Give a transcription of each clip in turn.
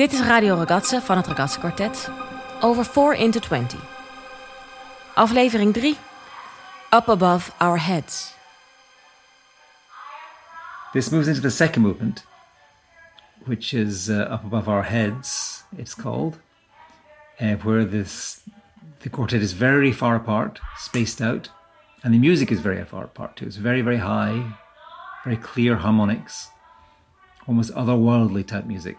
Dit is Radio Ragazza van het Ragazza Quartet over 4 into 20. Aflevering 3. Up above our heads. This moves into the second movement, which is uh, up above our heads. It's called, uh, where this the quartet is very far apart, spaced out, and the music is very far apart too. It's very very high, very clear harmonics, almost otherworldly type music.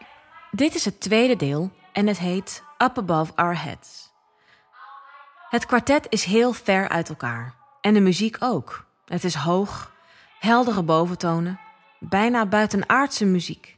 Dit is het tweede deel en het heet Up Above Our Heads. Het kwartet is heel ver uit elkaar en de muziek ook. Het is hoog, heldere boventonen, bijna buitenaardse muziek.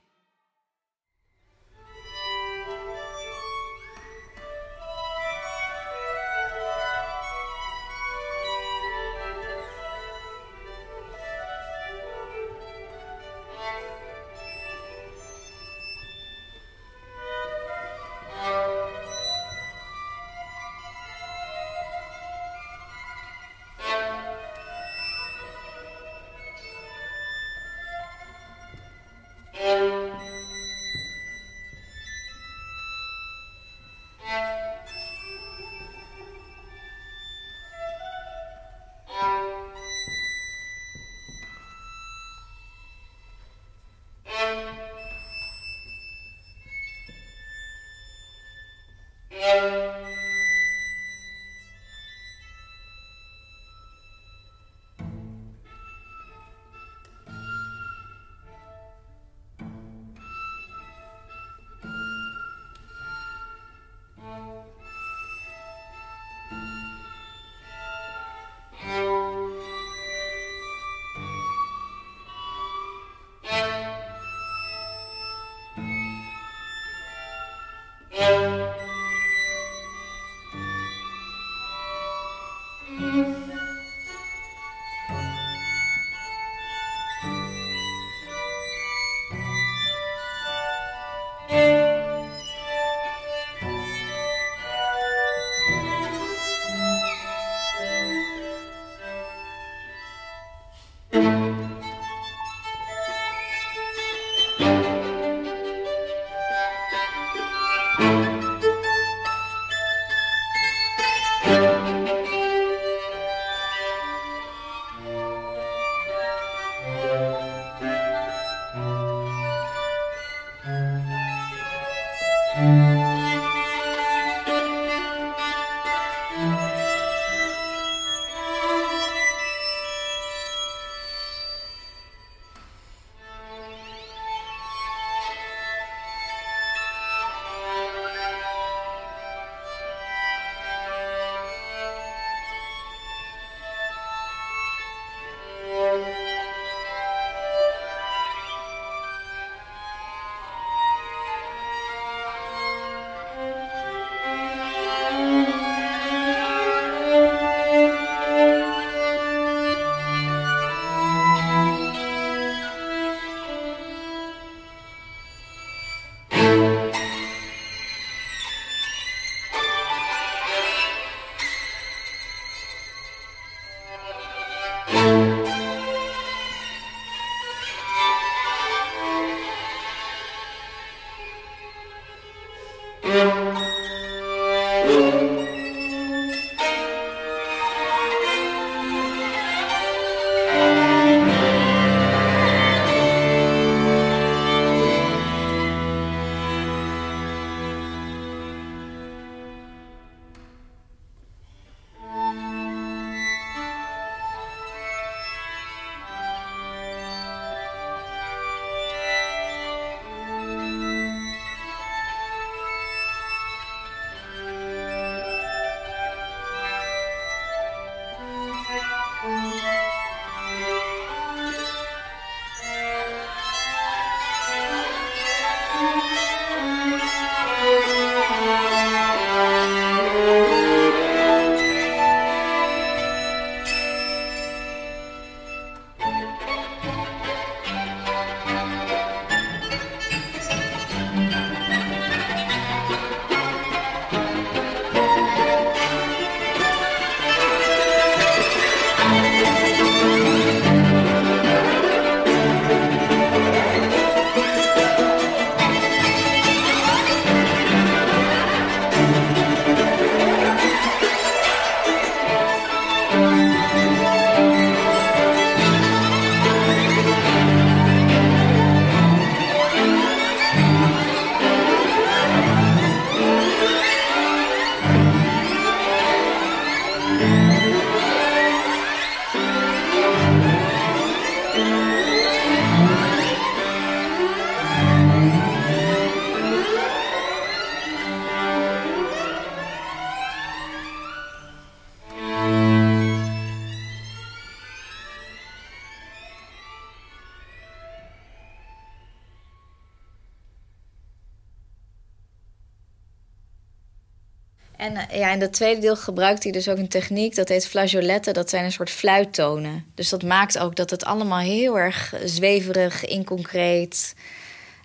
En uh, ja, in dat tweede deel gebruikt hij dus ook een techniek dat heet flageoletten. Dat zijn een soort fluittonen. Dus dat maakt ook dat het allemaal heel erg zweverig, inconcreet.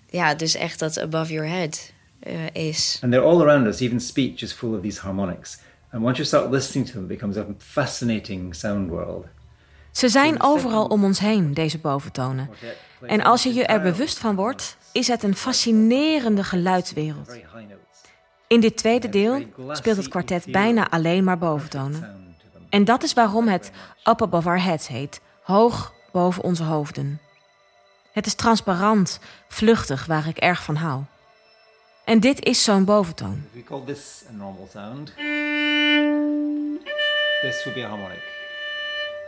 Ja, dus echt dat above your head uh, is. And they're all around us. Even speech is full of these harmonics. And once you start listening to them, it becomes a fascinating sound world. Ze zijn overal om ons heen, deze boventonen. En als je je er bewust van wordt, is het een fascinerende geluidswereld. In dit tweede deel speelt het kwartet bijna alleen maar boventonen. En dat is waarom het Up Above Our Heads heet, hoog boven onze hoofden. Het is transparant, vluchtig, waar ik erg van hou. En dit is zo'n boventoon. We call this a normal sound. This would be a harmonic.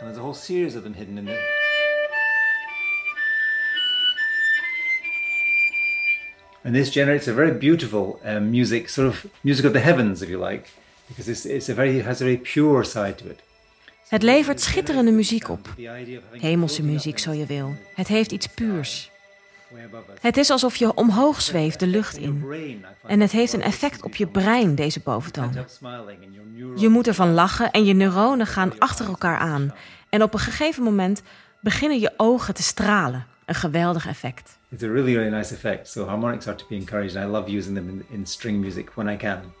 And there's a whole series of them hidden in there. And this generates a very beautiful um, music, sort of music of the heavens, if you like, because it's, it's a very, it has a very pure side to it. Het levert schitterende muziek op. Hemelse muziek, zo je wil. Het heeft iets puurs. Het is alsof je omhoog zweeft de lucht in. En het heeft een effect op je brein, deze boventonen. Je moet ervan lachen en je neuronen gaan achter elkaar aan. En op een gegeven moment beginnen je ogen te stralen. Een geweldig effect. It's a really, really nice effect. So harmonics are to be encouraged, I love using them in, in string music when I can.